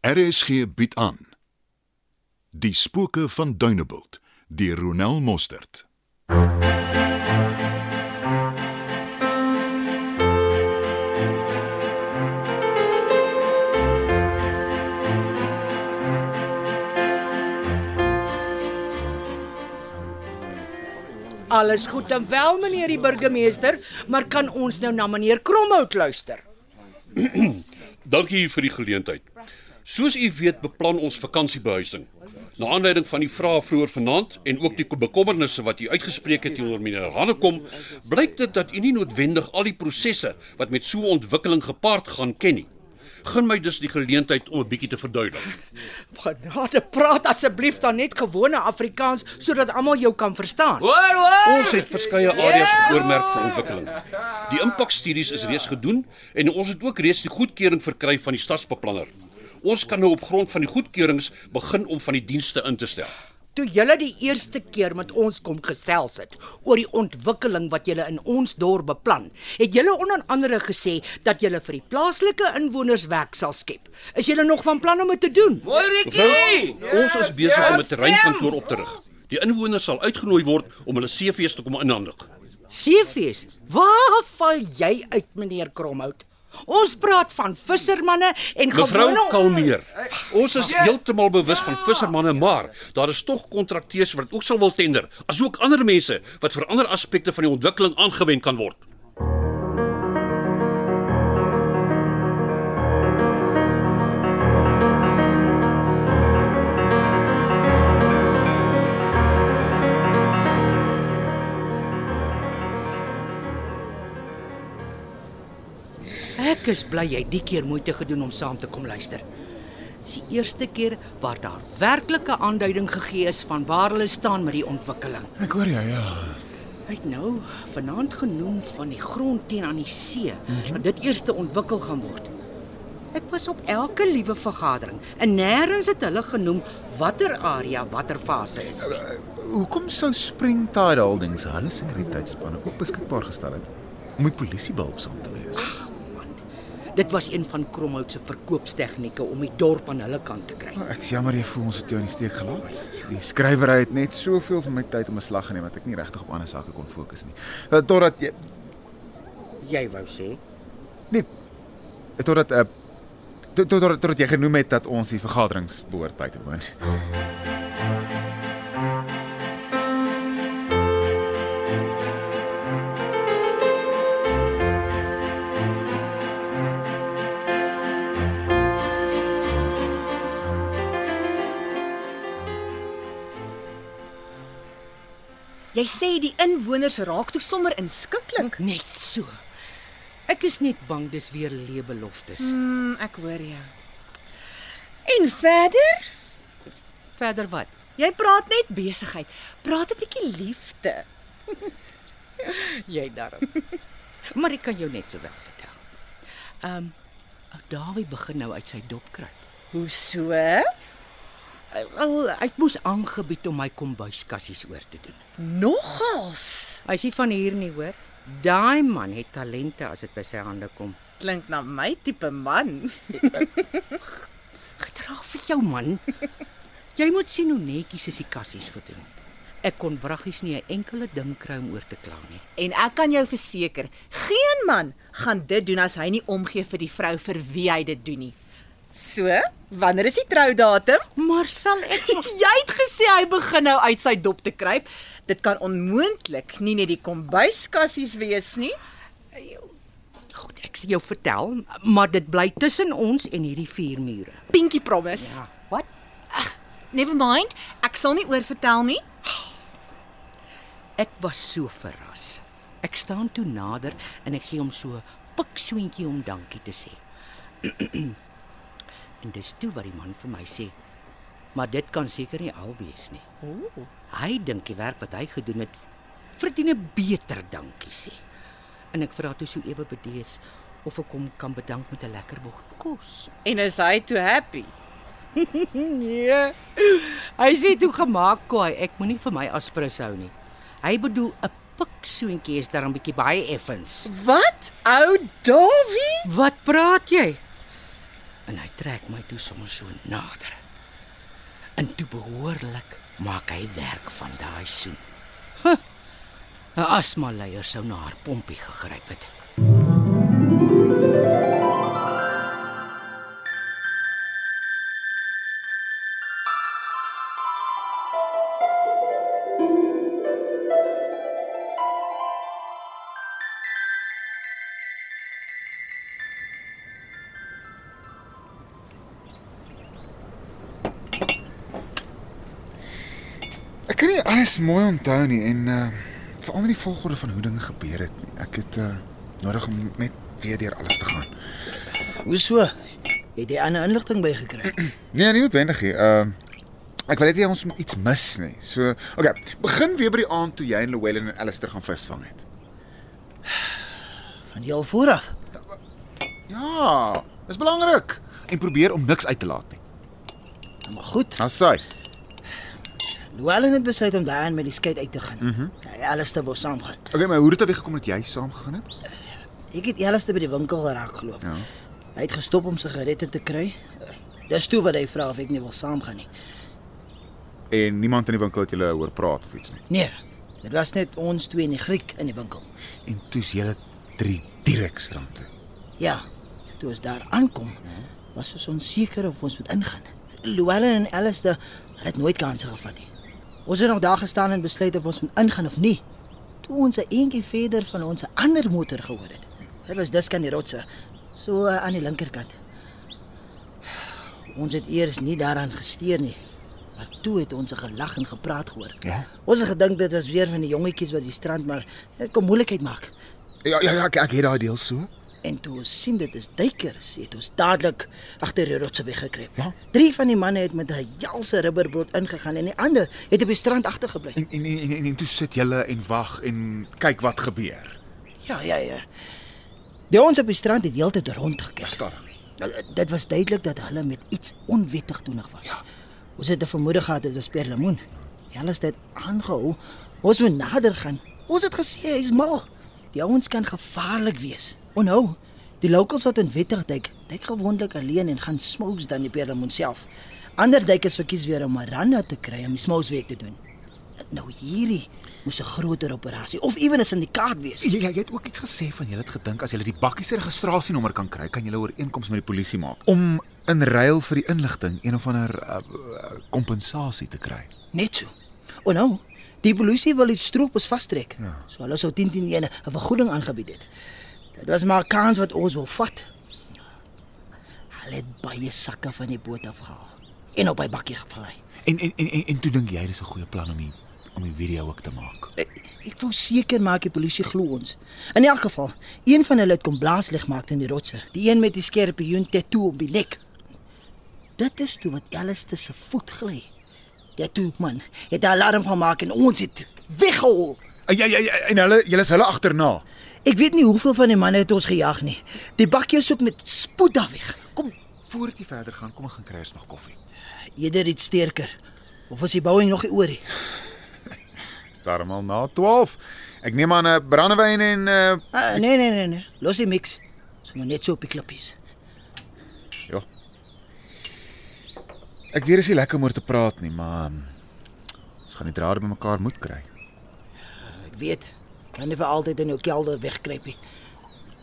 RSG bied aan Die spooke van Dunebuld deur Ronel Mostert. Alles goed en wel, meneer die burgemeester, maar kan ons nou na meneer Kromhout luister? Dankie vir die geleentheid. Soos u weet, beplan ons vakansiebehuising. Na aanleiding van die vrae vroeër vanaand en ook die bekommernisse wat u uitgespreek het teenoor meneer Hannekom, blyk dit dat u nie noodwendig al die prosesse wat met so 'n ontwikkeling gepaard gaan ken nie. Gun my dus die geleentheid om 'n bietjie te verduidelik. Genade, praat asseblief dan net gewone Afrikaans sodat almal jou kan verstaan. Hoor, hoor. Ons het verskeie areas geoormerk vir ontwikkeling. Die impakstudies is reeds gedoen en ons het ook reeds die goedkeuring verkry van die stadsbeplanner. Ons kan nou op grond van die goedkeurings begin om van die dienste in te stel. Toe julle die eerste keer met ons kom gesels het oor die ontwikkeling wat julle in ons dorp beplan, het julle onder andere gesê dat julle vir die plaaslike inwoners werk sal skep. Is julle nog van plan om dit te doen? Mooi Rikkie. Ons is besig om 'n terreinkantoor op te rig. Die inwoners sal uitgenooi word om hulle CV's te kom inhandig. CV's. Waar val jy uit, meneer Kromhout? Ons praat van vissermanne en Mevrou gewone kalmeer. Ons is heeltemal bewus van vissermanne, maar daar is tog kontrakteurs wat ook sal wil tender, asook ander mense wat vir ander aspekte van die ontwikkeling aangewend kan word. Ek is bly jy die keer moeite gedoen om saam te kom luister. Dis die eerste keer waar daar werklike aanduiding gegee is van waar hulle staan met die ontwikkeling. Ek hoor jou, ja. Hy het nou vanaand genoem van die grond teen aan die see, dat dit eers te ontwikkel gaan word. Ek was op elke liewe vergadering en nêrens het hulle genoem watter area watter fase is. Hoekom sou Spring Tide Holdings hulle sekuriteitsspanne ook beskikbaar gestel het om die polisie behulpsaam te wees? Dit was een van Kromhout se verkoopstegnieke om die dorp aan hulle kant te kry. Ek is jammer jy voel ons het jou in die steek gelaat. Die skrywery het net soveel van my tyd om 'n slag geneem dat ek nie regtig op ander sake kon fokus nie. Uh, Totdat jy Jy wou sê nee, totdat uh, tot tot tot jy genoem het dat ons die vergaderings behoort by te woon. Jy sê die inwoners raak toe sommer inskikkelik. net so. Ek is net bang dis weer leebeloftes. Mm, ek hoor jou. En verder? Verder wat? Jy praat net besigheid. Praat 'n bietjie liefde. Jy darm. maar ek kan jou net so wel vertel. Ehm um, Dawie begin nou uit sy dop kruip. Hoe so? Wel, ek moes aangebied om my kombuiskassies oor te doen. Nogals. Hy is nie van hier nie, hoor. Daai man het talente as dit by sy hande kom. Klink na my tipe man. Gedra vir jou man. Jy moet sien hoe netjies is die kassies gedoen. Ek kon wraggies nie 'n enkele ding kry om oor te kla nie. En ek kan jou verseker, geen man gaan dit doen as hy nie omgee vir die vrou vir wie hy dit doen nie. So, wanneer is die troudatum? Maar sal ek Jy het gesê hy begin nou uit sy dop te kruip. Dit kan onmoontlik nie net die kombuiskassies wees nie. Goed, ek sal jou vertel, maar dit bly tussen ons en hierdie vier mure. Pinky promise. Ja. Wat? Never mind. Ek sal nie oor vertel nie. Ek was so verras. Ek staan toe nader en ek gee hom so 'n piksoentjie om dankie te sê. en dis toe wat die man vir my sê: "Maar dit kan seker nie al wees nie." Ooh. Hy dink die werk wat hy gedoen het verdien 'n beter dankie sê. En ek vra toe so ewe bedees of ek hom kan bedank met 'n lekker bord kos. En is hy toe happy? Nee. Hy sê toe gemaak kwaai, ek moenie vir my aspirus hou nie. Hy bedoel 'n piksoentjie is daar 'n bietjie baie effens. Wat? Ou Davie? Wat praat jy? En hy trek my toe soms so nader. En toe behoorlik maak hy werk van daai soen. Huh. 'n Asmaleier sou na haar pompie gegryp het. Kan nie alles mooi onthou nie en uh veral nie die volgorde van hoe dinge gebeur het nie. Ek het uh nodig om net weer deur alles te gaan. Hoe so? Het jy ander inligting bygekry? Nee, nie noodwendig nie. Uh ek wil net hê ons moet iets mis nie. So, okay, begin weer by die aand toe jy en Llewellyn en Alistair gaan visvang het. Van al vooraf. Ja, dis belangrik. En probeer om niks uit te laat nie. Maar goed, Dan sê Llewellyn het besluit om daarin met die skei uit te gaan. Mhm. Mm Alistair wou saamgaan. Okay, maar hoe het dit weer gekom dat jy saam gegaan het? Ek het Alistair by die winkel geraak geloop. Ja. Hy het gestop om sigarette te kry. Dis toe wat hy vra of ek nie wil saamgaan nie. En niemand in die winkel het julle hoor praat of iets nie. Nee, dit was net ons twee en die Griek in die winkel. En toe's julle drie direk strand toe. Ja, toe ons daar aankom, was ons onseker of ons moet ingaan. Llewellyn en Alistair het nooit kanse gevat nie. Ons het nog daar gestaan en besluit of ons moet ingaan of nie. Toe ons 'n eentjie verder van ons ander motor gehoor het. Dit was dis kan die rotse, so uh, aan die linkerkant. Ons het eers nie daaraan gesteer nie. Maar toe het ons 'n gelag en gepraat gehoor. Ja? Ons het gedink dit was weer van die jongetjies wat die strand maar dit kom moeilikheid maak. Ja ja, ja ek, ek het daai deel so. En toe ons sien dit is duikers, het ons dadelik agter die rotse weggekruip. Ja. Drie van die manne het met 'n jalse rubberboot ingegaan en die ander het op die strand agtergebly. En en en, en, en toe sit julle en wag en kyk wat gebeur. Ja, ja, ja. Die ons op die strand het heeltyd rondgekyk. Stadig. Nou, Dit was duidelik dat hulle met iets onwettig toenig was. Ja. Ons het 'n vermoede gehad dit was perlemoen. Hulle het dit aangehou. Ons moet nader gaan. Ons het gesê hy's mal. Die ouens kan gevaarlik wees. Onthou, die locals wat onwettig duik, duik gewoonlik alleen en gaan smokes dan die perlemoen self. Ander duikers verkies weer om Miranda te kry om die smouswerk te doen. Nou hierdie moes 'n groter operasie of ewen 'n syndikaat wees. Ja, ja, jy het ook iets gesê van jy het gedink as jy die bakkie se registrasienommer kan kry, kan jy 'n ooreenkoms met die polisie maak om in ruil vir die inligting een of ander uh, uh, kompensasie te kry. Net so. O nou, die polisie wil die stroopers vastrek. Ja. So hulle sou 10 10 ene 'n vergoeding aangebied het. Dit was maar 'n kans wat ons wil vat. Hulle het baie sakke van die boot afgehaal en op by bakkie gevlei. En en en en, en toe dink jy dis 'n goeie plan om die om die video ook te maak. Ek, ek wou seker maak die polisie glo ons. In elk geval, een van hulle het kom blaaslig maak in die rotse. Die een met die skerpioen tattoo op die nek. Dit is toe wat Alistair se voet gly. Tattoo man, het 'n alarm gemaak en ons het weggehol. Ja ja ja en hulle julle is hulle agterna. Ek weet nie hoeveel van die manne het ons gejaag nie. Die bakkie soek met spoed daar weg. Kom, voordat jy verder gaan, kom ons gaan kry eens nog koffie. Eerder iets sterker. Of is die bouing nog nie oor nie? Dis darmal na 12. Ek neem aan 'n brandewyn en uh Ah, nee nee nee nee. Los die mix. Sommige net so op die klippies. ja. Ek weet dit is nie lekker om oor te praat nie, maar um, ons gaan die drade bymekaar moet kry. Ek weet. Ek kan nie vir altyd in jou kelder wegkruip nie.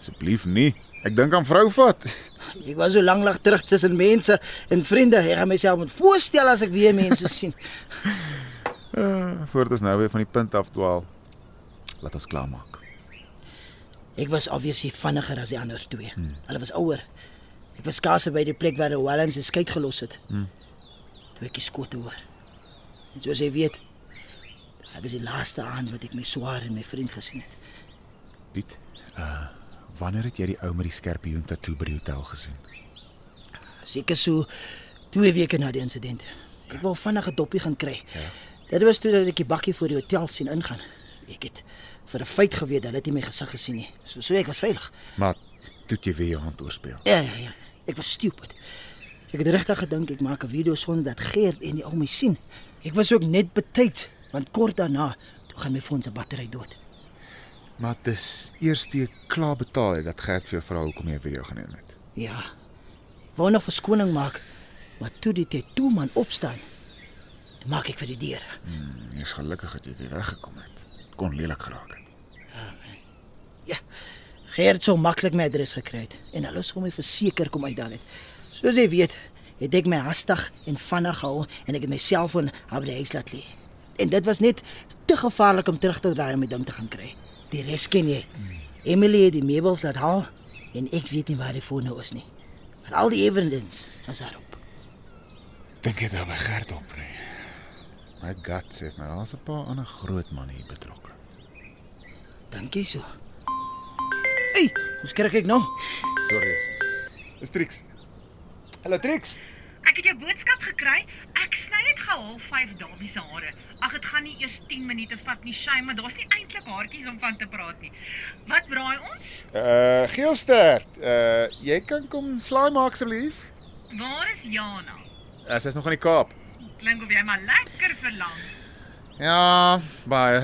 Asseblief nie. Ek dink aan vrou vat. Ek was so lank lag terug tussen mense en vriende. Ek gaan myself moet voorstel as ek weer mense sien. Uh, Voordat ons nou weer van die punt af dwaal. Laat ons klaarmaak. Ek was obviously vinniger as die ander twee. Hmm. Hulle was ouer. Ek was skaars by die plek waar die Wellens se skei gelos het. Hmm. Ek die skote hoor. En soos jy weet, hy was die laaste aan wat ek my swaar en my vriend gesien het. Piet, uh wanneer het jy die ou met die skerpioen tatoe by die hotel gesien? Seker so 2 weke na die insident. Ek wou vinnig 'n doppie gaan kry. Ja. Dit was toe dat ek die bakkie voor die hotel sien ingaan. Ek het vir 'n feit geweet hulle het nie my gesig gesien nie. So so ek was veilig. Maar toe jy weer jou hand oorspeel. Ja ja ja. Ek was stupid. Ek het regtig gedink ek maak 'n video sonder dat Geert en die ou my sien. Ek was ook net betyds want kort daarna toe gaan my foon se battery dood. Maar dis eers toe jy klaar betaal het dat Gert vir jou vra hoekom jy 'n video geneem het. Ja. Wou nog verskoning maak, maar toe die tattoo man opstaan, toe maak ek vir die deur. Jy's gelukkig dat jy weer weggekom het. Kon lelik geraak het. Ja. Gert sou maklik my adres gekry het en hulle sou my verseker kom uitdaal het. Soos jy weet, het ek my hastig en vinnig gehou en ek het my selfoon op die huis laat lê. En dit was net te gevaarlik om terug te draai om die ding te gaan kry. Die res ken jy. Emily het die meubels laat haal en ek weet nie waar die foon nou is nie. Maar al die evidence was daarop. Dink jy daar by Gert op nie? My gut sê my daar's 'n paar ander groot manne hier betrokke. Dink jy so? Ey, hoe skrik ek nou? Sorry. Trix. Hallo Trix. Ek het jou boodskap gekry. Ek sny net gehul 5 dae se hare. Ag, dit gaan nie eers 10 minute vat nie, Shay, maar daar's nie eintlik haartjies om van te praat nie. Wat braai ons? Uh Geelstert, uh jy kan kom slaai maak asseblief. Waar is Jana? Uh, Sy's nog aan die Kaap. Klink of jy maar lekker verlang. Ja, baie.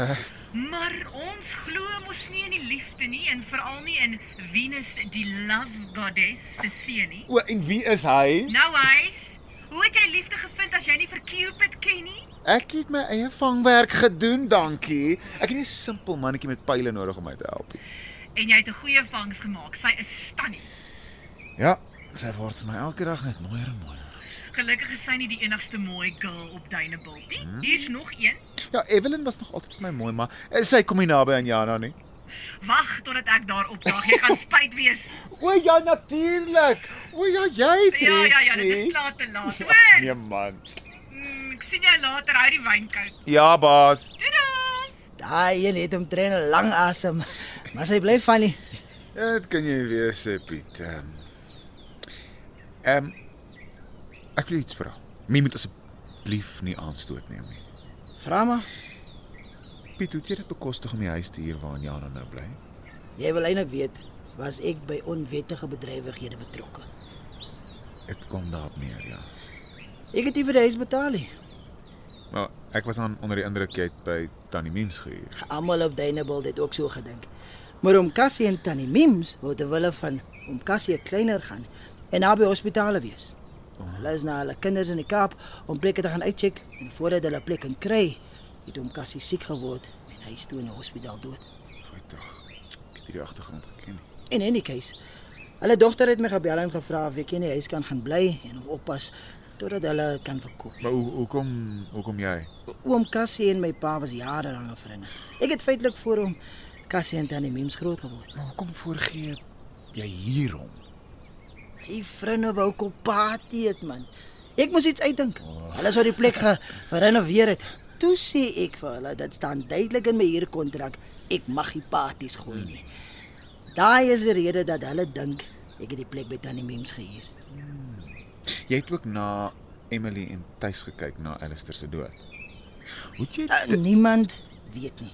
Maar ons glo mos nie in die liefde nie en veral nie in Venus die love goddess se see nie. O, en wie is hy? Nou hy, hoe het jy liefde gevind as jy nie vir Cupid ken nie? Ek het my eie vangwerk gedoen, dankie. Ek het nie 'n simpel mannetjie met pile nodig om my te help. En jy het 'n goeie vangs gemaak. Sy is stunning. Ja, sy word vir my elke dag net mooier en mooier. Gelukkig is sy nie die enigste mooi girl op Duinebult nie. Hier's nog een. Ja, Evelyn was nog altyd vir my mooi, maar eh, sy kom nie naby aan Jana nie. Wag totdat ek daar opdaag. Jy gaan spyt wees. O ja, natuurlik. O ja, jy Ja, ja, ja, dit is Trixie. klaar te laat. Ja, Hoor. nee man. Mm, ek sien jou later uit die wyn koud. Ja, baas. Doei. Daai een het hom train 'n lang asem, maar sy bly funny. Ja, dit kan jy wees, hè, Piet. Ehm um, ek wil iets vra. Mie moet asseblief nie aanstoot neem nie. Vra maar, Piet, hoe het jy dit bekostig om die huis te huur waarin Jana nou bly? jy wil eintlik weet, was ek by onwettige bedrywighede betrokke. Dit kom daarop neer, ja. Ek het nie vir die huis betaal nie. Maar ek was aan onder die indruk jy het by Tannie Meems gehuur. Almal op Duinebuld het ook so gedink. Maar om Cassie en Tannie Mims wou ter wille van om Cassie kleiner gaan en naby hospitale wees. Hulle is na hulle kinders in die Kaap om plekke te gaan uitcheck en voordat hulle plek kan kry, het hom Cassie siek geword en hy is toe in die hospitaal dood. Tog. Ek het hierdie agtergrond geken nie. In any case, hulle dogter het my gebel en gevra of ek in die huis kan gaan bly en hom oppas totdat hulle dit kan verkoop. Maar hoe hoekom hoekom jy? Oom Cassie en my pa was jarelange vriende. Ek het feitelik voor hom Cassie en Tannie Mims groot geword. Maar hoekom voorgee jy hier hom? Hy vriende wou kom party het man. Ek moes iets uitdink. Hulle sou die plek ge gerenoveer het. Toe sê ek vir hulle dit staan duidelik in my huurkontrak ek mag nie parties gooi nie. Daai is die rede dat hulle dink ek het die plek by Tannie Mims gehuur. Jy het ook na Emily en Tuis gekyk na Alistair se dood. Hoe het jy Uh, niemand weet nie.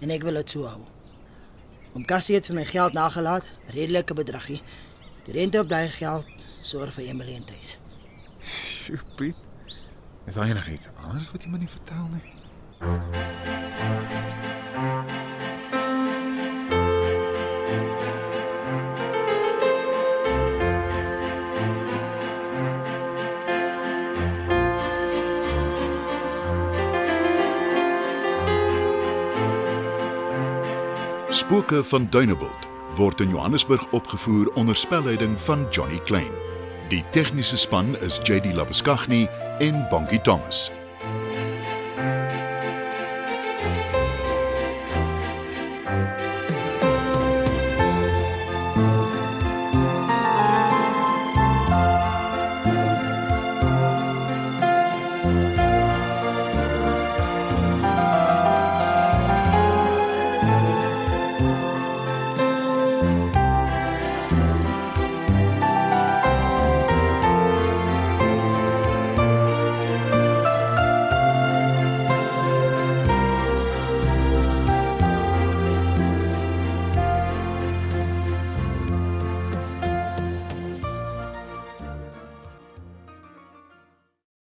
En ek wil dit so hou. Om Cassie het vir my geld nagelaat, redelike bedragie. Die rente op daai geld sorg vir Emily en Tuis. Sjoe, Piet. Is daar enigiets anders wat jy my nie vertel nie? Spooke van Dunebuld word in Johannesburg opgevoer onder spelleiding van Johnny Klein. Die tegniese span is JD Labuskaghni en Bongie Thomas.